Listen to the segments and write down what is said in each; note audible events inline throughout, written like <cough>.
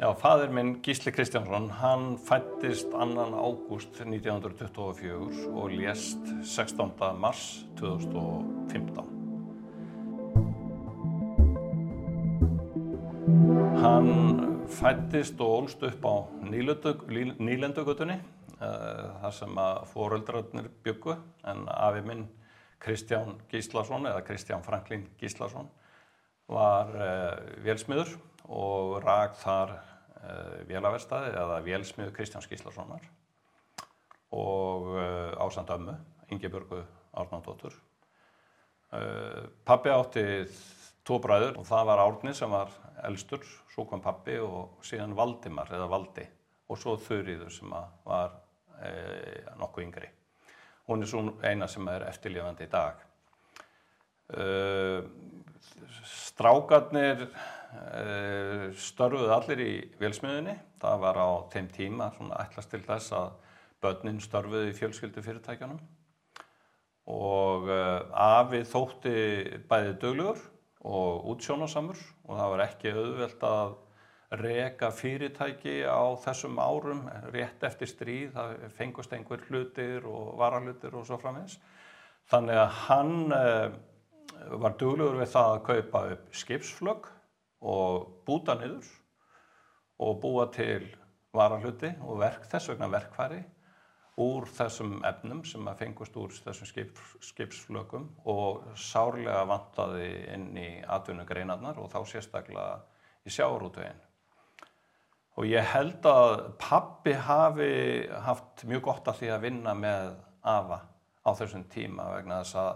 Já, fadir minn Gísli Kristjánsson, hann fættist 2. ágúst 1924 og lést 16. mars 2015. Hann fættist og ólst upp á Nýlendugötunni, þar sem að foreldrarnir byggu, en afi minn Kristján Gíslason, eða Kristján Franklín Gíslason, var vélsmiður og rak þar vélaverstaði eða vélsmiður Kristján Gíslasonar og ásand ömmu, Ingebjörgu Árnandóttur. Pappi átti tvo bræður og það var Árni sem var elstur, svo kom pappi og síðan Valdimar eða Valdi og svo Þurriður sem var e, nokkuð yngri. Hún er svo eina sem er eftirlifandi í dag. Strákarnir störfuðu allir í vélsmiðunni. Það var á þeim tíma ætlast til þess að börnin störfuðu í fjölskyldu fyrirtækjanum og afi þótti bæði döglegur og útsjónasamur og það var ekki auðvelt að reka fyrirtæki á þessum árum rétt eftir stríð, það fengust einhver hlutir og varahlutir og svo framins. Þannig að hann var duglegur við það að kaupa upp skipsflögg og búta niður og búa til varahluti og verk, þess vegna verkfæri úr þessum efnum sem að fengust úr þessum skip, skipsflögum og sárlega vantaði inn í atvinnugreinarnar og þá sérstaklega í sjáurútveginn. Og ég held að pappi hafi haft mjög gott að því að vinna með afa á þessum tíma vegna þess að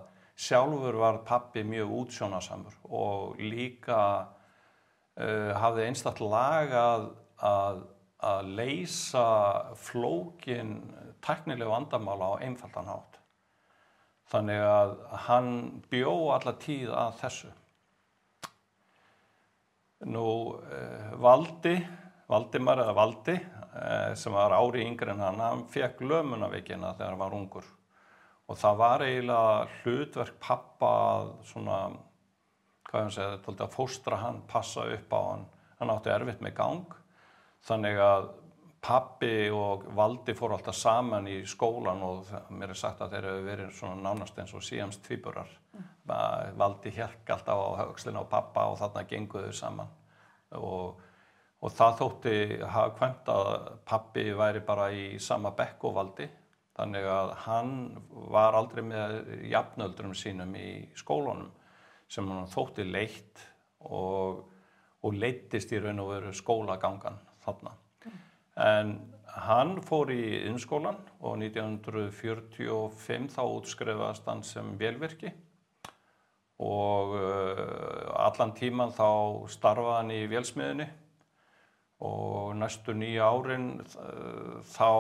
sjálfur var pappi mjög útsjónasamur og líka hafði einstaklega lag að, að, að leysa flókin tæknileg vandamála á einfaldan hátt. Þannig að hann bjó alla tíð að þessu. Nú, uh, Valdi, Valdimar eða Valdi, uh, sem var ári yngre en hann, hann fekk lömunaveikina þegar hann var ungur. Og það var eiginlega hlutverk pappa að svona, hvað ég segja, að fóstra hann, passa upp á hann. Hann átti erfitt með gang. Þannig að pappi og Valdi fór alltaf saman í skólan og mér er sagt að þeir hefur verið svona nánast eins og síamst tvíburar. Mm. Valdi hérk alltaf á högslinn á pappa og þarna genguðu saman. Og, og það þótti hafa kvæmt að pappi væri bara í sama bekk og Valdi. Þannig að hann var aldrei með jafnöldurum sínum í skólanum sem hann þótti leitt og, og leittist í raun og veru skólagangan þarna. Mm. En hann fór í innskólan og 1945 þá útskrefast hann sem velvirki og allan tíman þá starfaði hann í vélsmiðinni og næstu nýja árin þá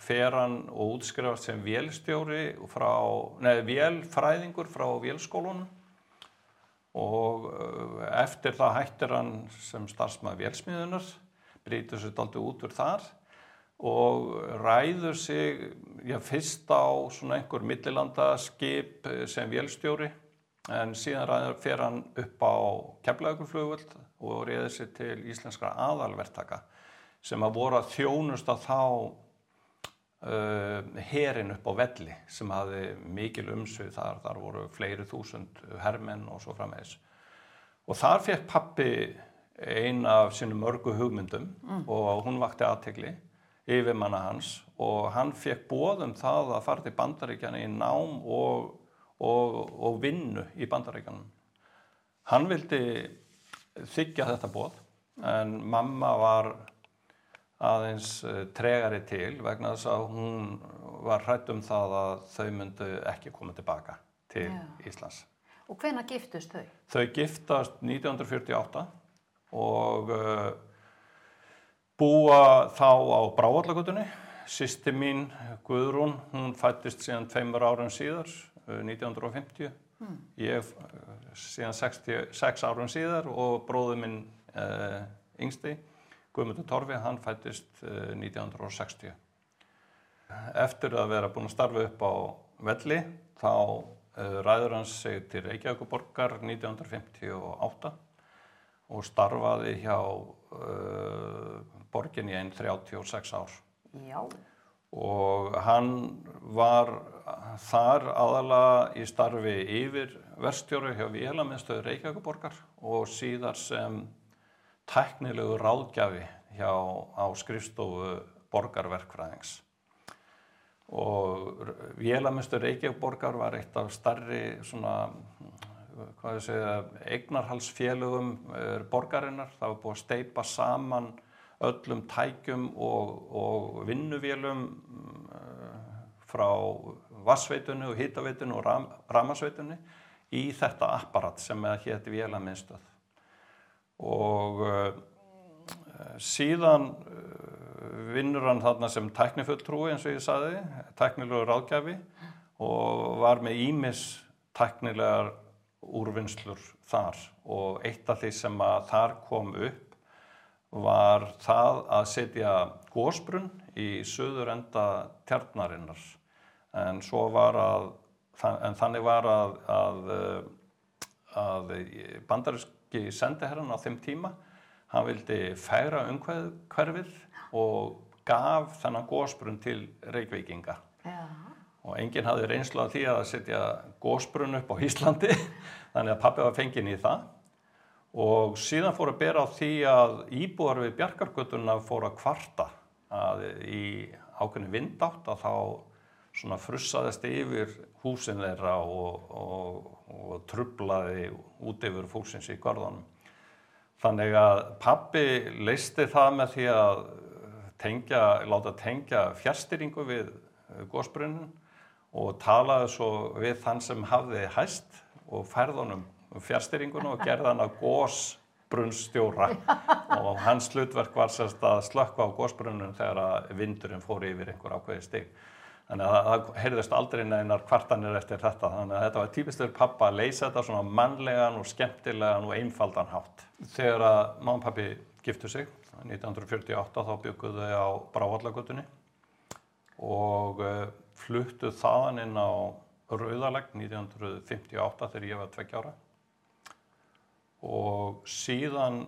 fer hann og útskrifast sem vélstjóri frá, neði vélfræðingur frá vélskólunum og eftir það hættir hann sem starfsmaður vélsmiðunar, brýtur sér aldrei út úr þar og ræður sig já, fyrst á svona einhver millilandaskip sem vélstjóri en síðan ræður fer hann upp á Keflavíkurflugvöld og reyði sig til íslenskra aðalvertaka sem að voru að þjónusta þá herin upp á velli sem hafði mikil umsvið þar, þar voru fleiri þúsund hermenn og svo frammeðis. Og þar fekk pappi ein af sínum mörgu hugmyndum mm. og hún vakti aðtegli yfir manna hans og hann fekk bóðum það að fara til bandaríkjana í nám og, og, og vinnu í bandaríkjanum. Hann vildi þykja þetta bóð en mamma var aðeins tregari til vegna þess að hún var hrætt um það að þau myndu ekki koma tilbaka til Já. Íslands. Og hvena giftust þau? Þau giftast 1948 og uh, búa þá á Brávallagutunni. Sýsti mín, Guðrún, hún fættist síðan tveimur árum síðar, uh, 1950. Mm. Ég uh, síðan 66 árum síðar og bróðu minn yngsti. Guðmundur Torfi, hann fættist 1960. Eftir að vera búin að starfa upp á velli, þá ræður hans sig til Reykjavíkuborgar 1958 og starfaði hjá uh, borgin í einn 36 ár Já. og hann var þar aðalega í starfi yfir verstjóri hjá Vélamiðstöðu Reykjavíkuborgar og síðar sem tæknilegu ráðgjafi hjá á skrifstofu borgarverkfræðings og Vélamiðstöðu Reykjavíkuborgar var eitt af starri svona hvað ég segja, eignarhalsfélögum er borgarinnar. Það var búið að steipa saman öllum tækjum og, og vinnuvélum uh, frá vassveitunni og hýtaveitunni og ram, ramasveitunni í þetta apparat sem hétti Vélamiðstöð. Og uh, síðan uh, vinnur hann þarna sem tæknifulltrúi eins og ég saði, tæknilegur ráðgjafi og var með ímis tæknilegar úrvinnslur þar. Og eitt af því sem að þar kom upp var það að setja gósbrunn í söður enda tjarnarinnar. En var að en þannig var að, að, að bandaríski sendiherran á þeim tíma. Hann vildi færa umhverfið og gaf þennan gósbrunn til Reykjavíkinga Já. og enginn hafði reynslu að því að setja gósbrunn upp á Íslandi <laughs> þannig að pappi var fenginn í það. Og síðan fór að bera á því að íbúar við Bjarkargötuna fór að kvarta að í ákveðinu vindátt að þá svona frussaðist yfir húsin þeirra og, og, og trublaði út yfir fólksins í garðanum. Þannig að pappi leisti það með því að tengja, láta tengja fjärstyringu við gósbrunnin og talaði svo við þann sem hafði hæst og færðunum fjárstyringuna og gerði hann að gósbrunnstjóra <laughs> og hans slutverk var sérst að slökka á gósbrunnum þegar vindurinn fór yfir einhver ákveði stig. Þannig að það heyrðist aldrei neinar kvartanir eftir þetta. Þannig að þetta var típistur pappa að leysa þetta svona mannlegan og skemmtilegan og einfaldan hátt. Þegar að og pappi giftu sig 1948 þá bygguðu þau á Brávallagutunni og fluttu þaðan inn á Rauðalegg 1958 þegar ég var tveggjára og síðan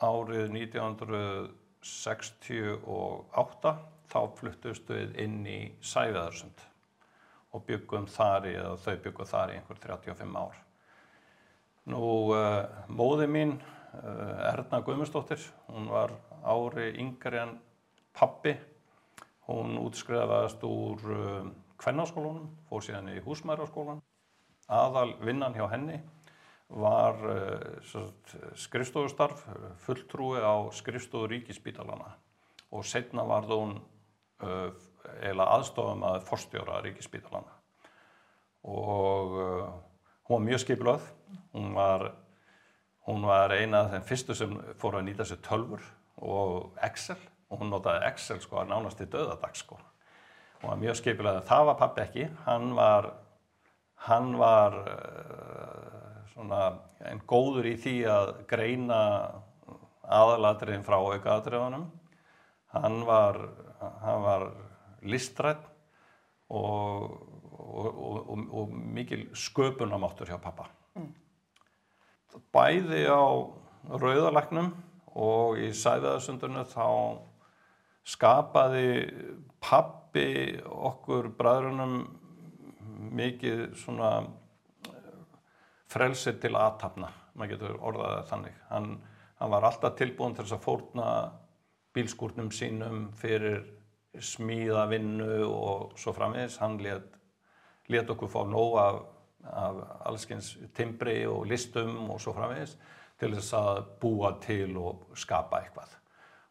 árið 1968 þá fluttust við inn í Sæviðarsund og byggum þar í, eða þau byggum þar í einhver 35 ár. Nú, uh, móði mín, uh, Erna Guðmundsdóttir, hún var ári yngri en pappi. Hún útskrifaðast úr uh, kvennarskólanum, fór síðan í húsmæraskólan. Aðal vinnan hjá henni var skrifstofustarf, fulltrúi á skrifstofu ríkispítalana og setna var hún uh, eiginlega aðstofum að forstjóra ríkispítalana og uh, hún var mjög skipilöð, hún var, hún var eina af þeim fyrstu sem fór að nýta sér tölfur og Excel. Og hún notaði Excel sko að nánast í döðadag sko. Og var mjög skipilöð, það var pappi ekki, hann var, hann var uh, svona einn góður í því að greina aðalatriðin frá aukaðatriðunum. Hann var, hann var listrætt og, og, og, og mikil sköpunamáttur hjá pappa. Mm. Bæði á rauðalagnum og í sæðaðasundunum þá skapaði pappi okkur bræðrunum mikið svona frelsið til aðtapna, maður getur orðaðið þannig. Hann, hann var alltaf tilbúin til þess að fórna bílskúrnum sínum fyrir smíðavinnu og svo framvegis. Hann let, okkur fá nóg af, af allskins timbri og listum og svo framvegis til þess að búa til og skapa eitthvað.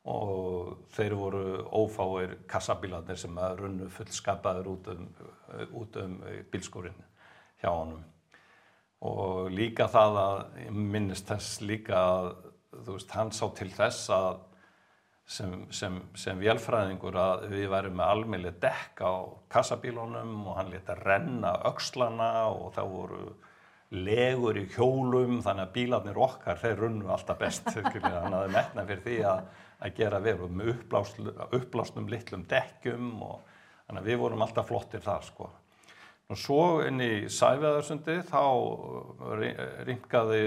Og þeir voru ófáir kassabílarnir sem að runnu fullskapaður út um, út um bílskúrin hjá honum og líka það að ég minnist þess líka að þú veist, hann sá til þess að sem, sem, sem vélfræðingur að við værum með almeinlega dekk á kassabílunum og hann leta renna aukslana og þá voru legur í hjólum þannig að bílarnir okkar þeir runnu alltaf best <laughs> þannig að hann hafði metna fyrir því að, að gera veru með uppblásnum litlum dekkjum og þannig að við vorum alltaf flottir þar sko. Og svo inn í Sæveðarsundi þá ringaði,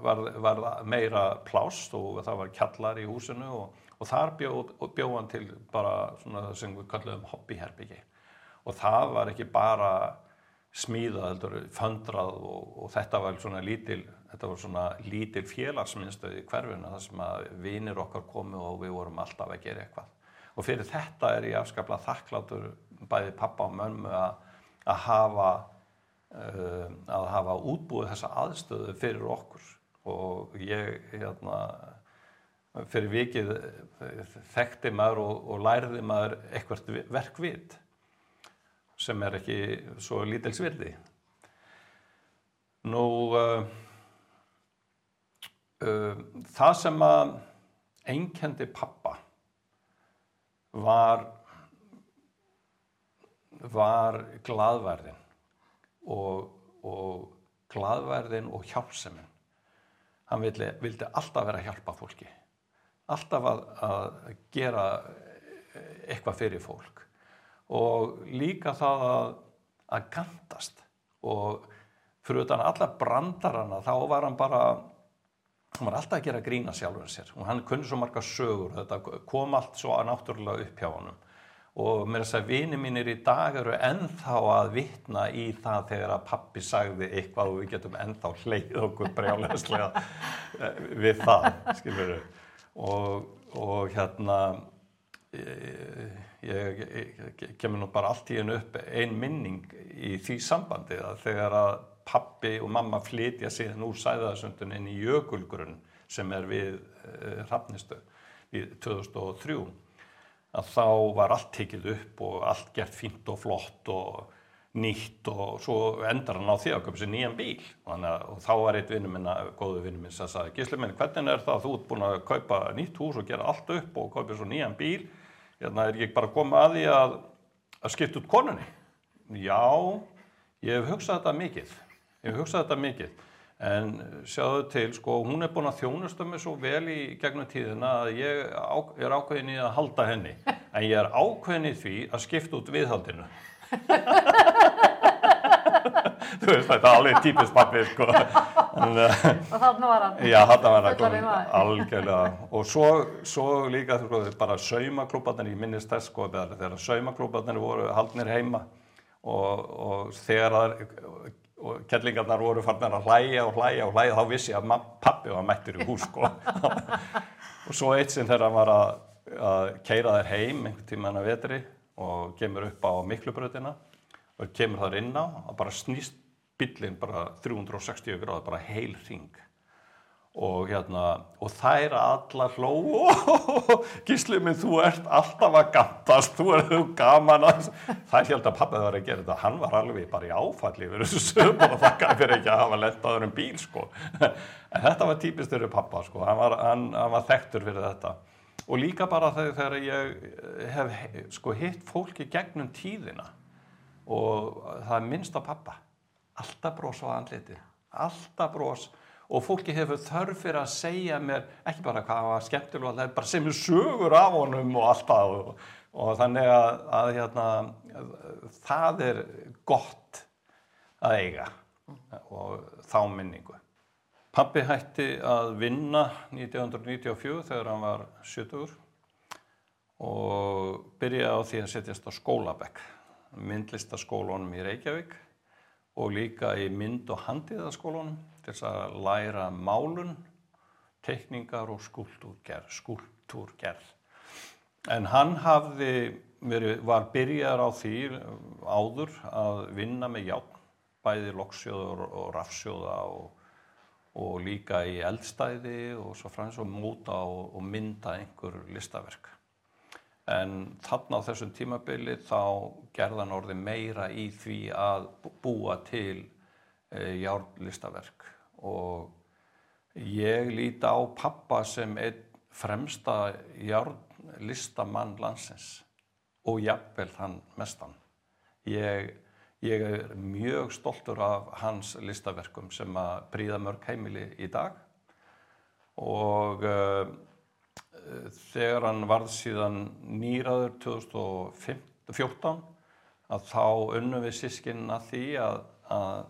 var, var meira plást og það var kjallar í húsinu og, og þar bjóð bjó hann til bara svona það sem við kallum hobbyherbyggi. Og það var ekki bara smíðað, heldur, föndrað og, og þetta var svona lítil, þetta var svona lítil félagsmyndstöð í hverfuna þar sem að vinir okkar komu og við vorum alltaf að gera eitthvað. Og fyrir þetta er ég afskaplega þakklátur bæði pappa og mömmu að, að hafa uh, að hafa útbúið þessa aðstöðu fyrir okkur og ég hérna fyrir vikið þekkti maður og, og læriði maður eitthvað verkvið sem er ekki svo lítilsvirði. Nú, uh, uh, það sem að einkendi pappa var, var gladverðin og, og gladverðin og hjálpseminn. Hann vildi, vildi alltaf vera að hjálpa fólki, alltaf að, að gera eitthvað fyrir fólk. Og líka það að, að gandast og fyrir utan alla brandarana þá var hann bara hann var alltaf að gera grína sjálfur sér. Og hann kunni svo marga sögur þetta kom allt svo náttúrulega upp hjá honum. Og mér að segja vini mínir í dag eru ennþá að vitna í það þegar að pappi sagði eitthvað og við getum ennþá hleyð okkur brjálega við það skilur og, og hérna ég, ég, ég kemur nú bara allt í hennu upp ein minning í því sambandi að þegar að pappi og mamma flytja síðan úr sæðaðsundun inn í Jökulgrunn sem er við uh, Hrafnistu í 2003 að þá var allt tekið upp og allt gert fínt og flott og nýtt og svo endar hann á því að köpa sér nýjan bíl. Að, og þá var eitt vinnu minna, góðu vinnu minn sem sagði, Gísli minn, hvernig er það að þú ert búin að kaupa nýtt hús og gera allt upp og kaupa svo nýjan bíl? Hérna er ég bara koma að því að, að skipta út konunni? Já, ég hef hugsað þetta mikið. Ég hef hugsað þetta mikið. En sjáðu til, sko, hún er búin að þjónusta mig svo vel í gegnum tíðina að ég á, er ákveðin í að halda henni. En ég er ákveðin í því að skipta út viðhaldinu <laughs> þú veist þetta er alveg típist pappi sko. en, og þarna var hann. Já þarna var hann algjörlega. Og svo, svo líka sko, bara saumaklúbarnir ég minnist þess sko þegar saumaklúbarnir voru haldnir heima og, og þegar kellingarnar voru farnar að hlæja og hlæja og hlæja þá vissi ég að pappi var mættur í hús sko. <laughs> Og svo eitt sinn þegar hann var að, að keira þær heim einhvern tíman að vetri og kemur upp á miklubröðina og kemur þar inn á og bara snýst bílinn bara 360 gráð, bara heil ring og hérna og þær allar hló Gísli minn þú ert alltaf að gandast þú er þú gaman að það held að pappið var að gera þetta. Hann var alveg bara í áfalli fyrir þessu sögum og þakka fyrir ekki að hafa lettaður um bíl sko. En þetta var típist fyrir pappa sko. Hann var, hann, hann var þekktur fyrir þetta. Og líka bara þegar ég hef sko hitt fólki gegnum tíðina. Og það er minnst á pappa alltaf brós á andliti alltaf brós og fólki hefur þörf fyrir að segja mér ekki bara hvað var skemmtilega bara sem er sögur af honum og allt það. Og, og þannig að, að hérna, það er gott að eiga og þá minningu. Pappi hætti að vinna 1994 þegar hann var 70 og byrjaði á því að setjast á skólabekk myndlistaskólunum í Reykjavík og líka í mynd- og handíðaskólunum til þess að læra málun, tekningar og skúltúrgerð, skúltúrgerð. En hann hafði, var byrjar á því áður að vinna með játn, bæði lokksjóður og rafsjóða og, og líka í eldstæði og svo frans og múta og, og mynda einhver listaverk. En þarna á þessum tímabili þá gerðan orði meira í því að búa til e, járnlistaverk og ég líti á pappa sem einn fremsta járnlistamann landsins og jafnvel hann mestan. Ég, ég er mjög stoltur af hans listaverkum sem að príða mörg heimili í dag og uh, þegar hann varð síðan nýraður 2014 að þá unnum við sískinn að því að, að,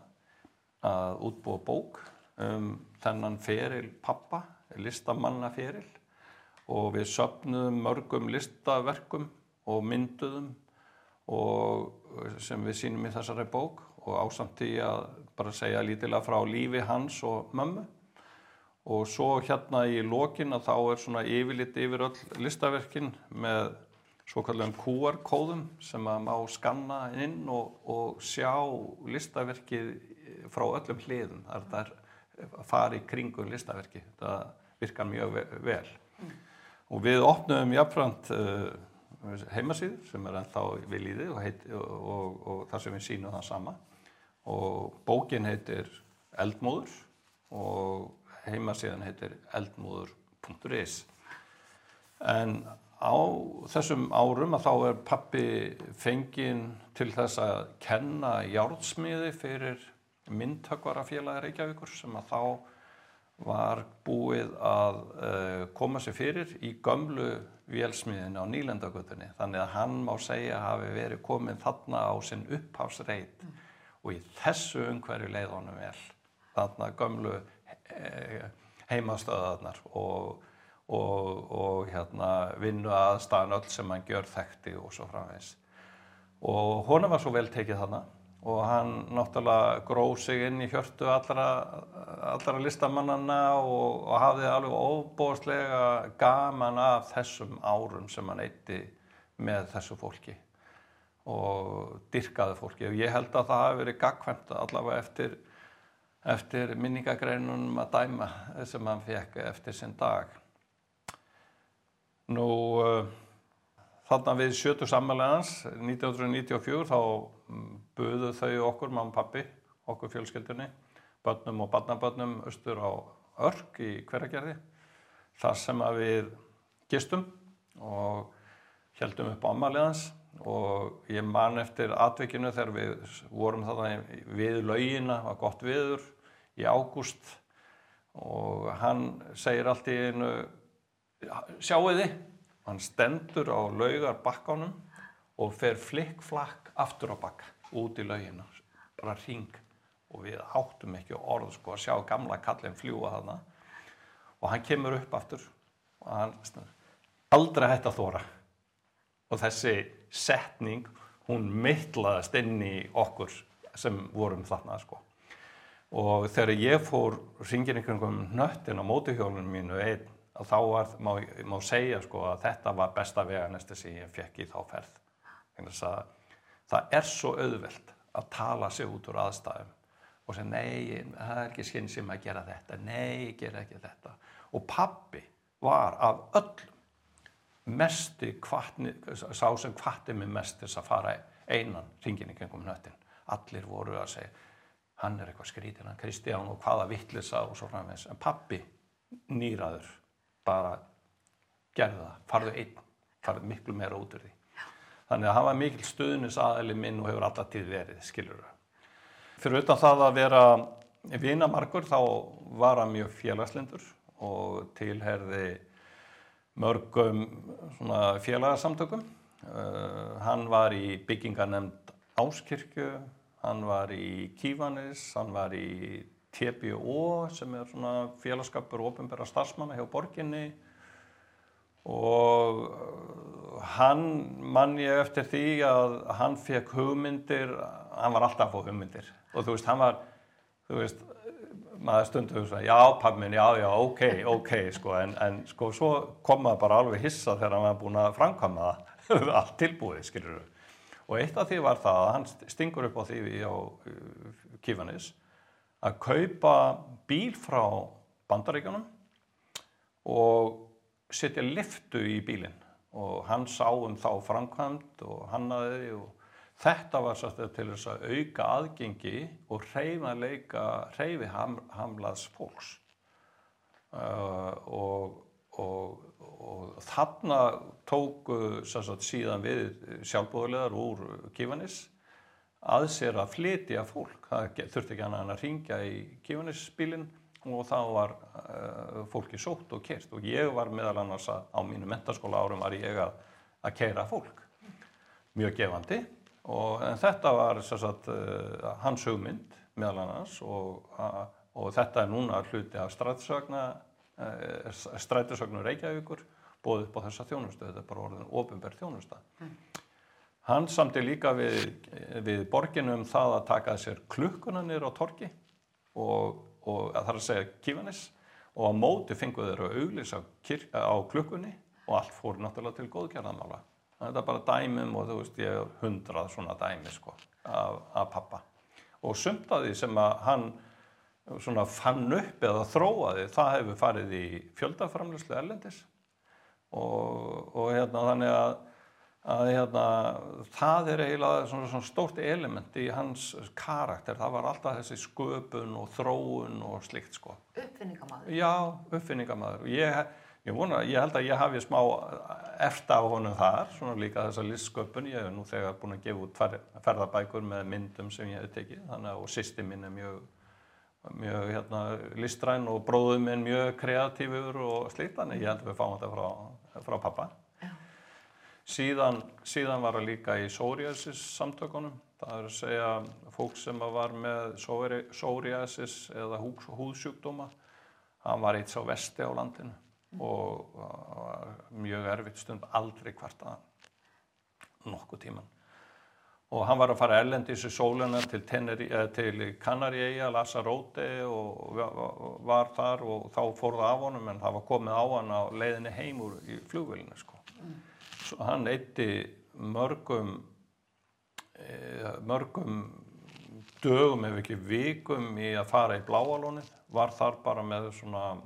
að útbúa bók um þennan feril pappa, listamanna feril og við söpnuðum mörgum listaverkum og mynduðum og sem við sínum í þessari bók og ásamt því að bara segja lítilega frá lífi hans og mömmu og svo hérna í lokin að þá er svona yfirlitt yfir öll listaverkin með svo kallum QR-kóðum sem að má skanna inn og, og sjá listaverkið frá öllum hliðum. Það er að fara í kringum listaverki. Það virkar mjög vel. Mm. Og við opnum jáfnframt uh, heimasýður sem er ennþá við líði og, og, og þar sem við sínum það sama. Og bókin heitir Eldmóður og heimasíðan heitir eldmóður.is. En á þessum árum að þá er pappi fenginn til þess að kenna járnsmiði fyrir myndtökvarafélagi Reykjavíkur sem að þá var búið að uh, koma sér fyrir í gömlu vélsmiðinu á nýlendagötunni þannig að hann má segja hafi verið komin þarna á sinn upphásreit mm. og í þessu umhverju leið honum vel þarna gömlu uh, heimastöðarnar og, og, og hérna, vinnu aðstæðan öll sem hann gjör þekkti og svo framvegs og honum var svo vel tekið þarna og hann náttúrulega gróð sig inn í hjörtu allra, allra listamannana og, og hafði alveg óbóðslega gaman af þessum árum sem hann eitti með þessu fólki og dyrkaði fólki. Og ég held að það hafi verið gagkvæmt allavega eftir, eftir minningagreinunum að dæma sem hann fekk eftir sinn dag. Nú þarna við sjötu sammelegans 1994 þá buðu þau okkur, mamma og pappi, okkur fjölskyldunni, börnum og barnabörnum austur á örk í hveragerði, þar sem að við gistum og heldum upp ámaliðans og ég man eftir atvikinu þegar við vorum þarna við laugina, var gott viður í ágúst. Og hann segir allt í einu, sjáu þið, hann stendur á laugar bakkánum og fer flikkflakk aftur á bakka út í laugina, bara ring og við áttum ekki orð sko að sjá gamla kallin fljúa þarna. Og hann kemur upp aftur og hann aldrei hætti að þóra og þessi setning hún mittlaðast inn í okkur sem vorum þarna sko. Og þegar ég fór ringin ykkur um nöttin á mótuhjólunum mínu einn að þá var, má, má segja sko að þetta var besta veganesti sem ég fekk í þá ferð. Þannig að það er svo auðvelt að tala sig út úr aðstæðum og segja nei, það er ekki skinn sem að gera þetta, nei, gera ekki þetta. Og pappi var af öllum mesti kvartni, sá sem kvarti mig mest þess að fara einan ringin í kringum nöttin, allir voru að segja hann er eitthvað skrítin, hann Kristján og hvaða vittlisa og svo framvegs en pappi nýraður bara gerði það, farðu einn farðu miklu meira út úr því. Þannig að hann var mikil stuðnis aðeili minn og hefur alltaf tíð verið, skilur það. Fyrir utan það að vera vinamarkur þá var hann mjög félagslindur og tilherði mörgum félagsamtökum. Uh, hann var í byggingarnemnd Áskirkju, hann var í Kívanis, hann var í TBO sem er félagskapur og ofinbæra starfsmanna hjá borginni og uh, hann mann ég eftir því að hann fekk hugmyndir, hann var alltaf fá hugmyndir og þú veist, hann var, þú veist, maður stundu þú veist, já pappminn, já, já, ok, ok, sko, en, en sko, svo kom maður bara alveg hissa þegar hann var búin að framkvæma það, <laughs> allt tilbúið, skilur þú. Og eitt af því var það að hann stingur upp á því á uh, Kífanis að kaupa bíl frá bandaríkjónum og setja liftu í bílinn og hann sá um þá framkvæmt og hannaði og þetta var satt til þess að auka aðgengi og hreyfanleika hreyfi ham, hamlaðs fólks. Uh, og, og, og þarna tóku sagt, síðan við sjálfbúðulegar úr Kívanis að sér að flytja fólk. Það þurfti ekki hann að ringja í Kívanisbílinn og þá var uh, fólki sótt og kert og ég var meðal annars að á mínu mentaskóla árum var ég að, að keira fólk. Mjög gefandi Og, en þetta var sagt, uh, hans hugmynd meðal annars og, og þetta er núna hluti af uh, strætisögnum Reykjavíkur bóðið upp á þessa þjónustu, þetta er bara orðin ofinberð þjónusta. Mm. Hann samti líka við, við borginu um það að taka sér klukkunanir á torki og, og að það er að segja kífanis og á móti fenguð þeirra auglýsa á klukkunni og allt fór náttúrulega til góðgerðamála. Það er bara dæmum og þú veist ég er hundrað svona dæmi sko af, af pappa. Og sumt að því sem að hann svona fann upp eða þróaði það hefur farið í fjöldaframlöslu erlendis og, og hérna þannig að, að hérna, það er eiginlega svona, svona stórt element í hans karakter, það var alltaf þessi sköpun og þróun og slikt sko. Uppfinningamæður? Já, uppfinningamæður. Ég, ég, vona, ég held að ég hafi smá eftir af honum þar, svona líka þessa listsköpun, ég hef nú þegar búin að gefa út ferðarbækur með myndum sem ég hef tekið, þannig að sýsti minn er mjög mjög hérna, listræn og bróðum minn mjög kreatífur og slíkt þannig ég held að við fáum þetta frá, frá pappa síðan, síðan var það líka í psoriasis samtökunum það er að segja fólk sem var með psoriasis eða húðsjúkdóma hann var eitt sá vesti á landinu og mjög erfitt stund aldrei hvert að nokkuð tíman og hann var að fara erlendis í sóluna til, eh, til Kanaríeia, Lasaróti og var þar og þá fór það af honum en það var komið á hann á leiðinni heim úr í flugvillinu sko. Mm. Svo hann eitti mörgum e, mörgum dögum ef ekki vikum í að fara í bláalónið, var þar bara með svona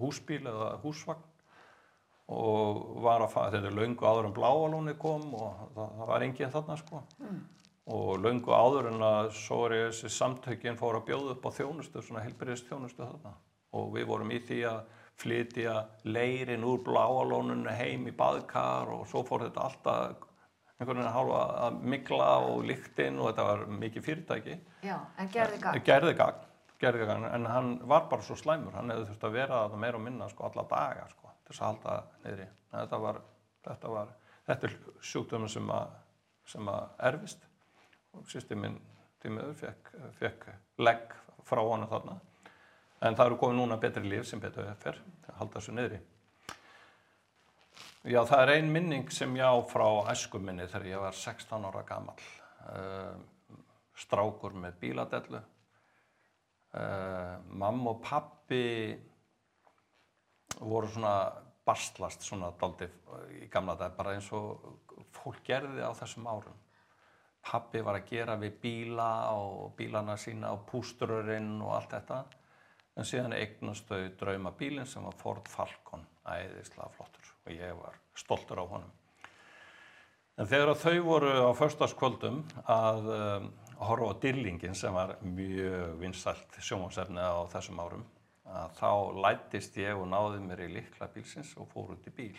húsbíl eða húsvagn og var að fara, þetta er laungu áður en bláalóni kom og það, það var enginn þarna sko. Mm. og laungu áður en að svo er þessi samtökinn fór að bjóða upp á þjónustu, svona helbriðist þjónustu þarna. Og við vorum í því að flytja leirin úr bláalónunni heim í baðkar og svo fór þetta alltaf einhvern veginn að hálfa að mikla og lyktinn og þetta var mikið fyrirtæki. Já, en gerði gagn. Gerði gagn, gerði gagn, en hann var bara svo slæmur, hann hefði þurft að vera það meira og minna sko alla daga sko til þess að halda niðri. Þetta, var, þetta, var, þetta er sjúkdöminn sem, sem að erfist og sýstiminn tímiður fekk, fekk legg frá hana þarna. En það eru komið núna betri líf sem betur fer að halda þessu niðri. Já, það er ein minning sem ég á frá æskuminni þegar ég var 16 ára gammal. Uh, strákur með bíladellu. Uh, mamma og pappi voru svona bastlast svona daldi í gamla dag bara eins og fólk gerði á þessum árum. Pappi var að gera við bíla og bílana sína og pústururinn og allt þetta en síðan eignast þau drauma bílinn sem var Ford Falcon æðislega flottur og ég var stoltur á honum. En þegar þau voru á förstaskvöldum að um, horfa á Dillingin sem var mjög vinsalt sjómansefni á þessum árum að þá lættist ég og náði mér í likla bílsins og fór út í bíl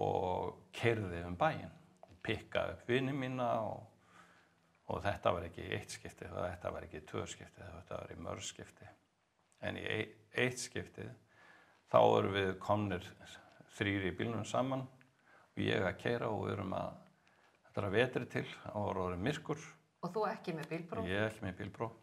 og kerði um bæin og pikkaði upp vinið mína og, og þetta var ekki eitt skipti, þetta var ekki tvö skipti, þetta var í mörg skipti. En í eitt skipti þá erum við komnir þrýri í bílunum saman og ég að keira og við erum að, þetta er að vetri til, voru orðið myrkur. Og þú ekki með bílbróf? Ég ekki með bílbróf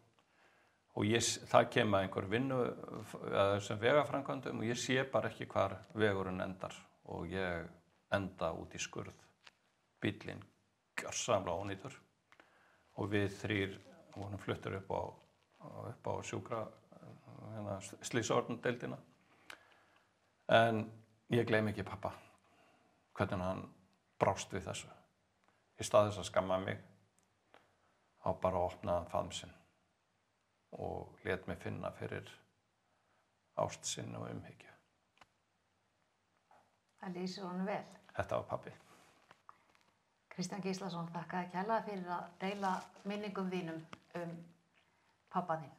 og ég, það kemur einhver vinnu að þessum vegafrænkvöndum og ég sé bara ekki hvar vegurinn endar. Og ég enda út í skurð. Bílinn gjörsamla ónýtur. Og við þrýr vorum fluttur upp á, upp á sjúkra hérna, slísordndeildina en ég gleym ekki pappa hvernig hann brást við þessu. Í stað þess að skamma mig á bara að opna faðmsinn og let mig finna fyrir ást sinn og umhyggja. Það lýsir honum vel. Þetta var pabbi. Kristján Gíslason, þakka ekki hella fyrir að deila minningum þínum um pappa þín.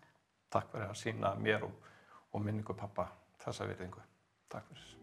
Takk fyrir að sína mér og, og minningu pappa þessa virðingu. Takk fyrir.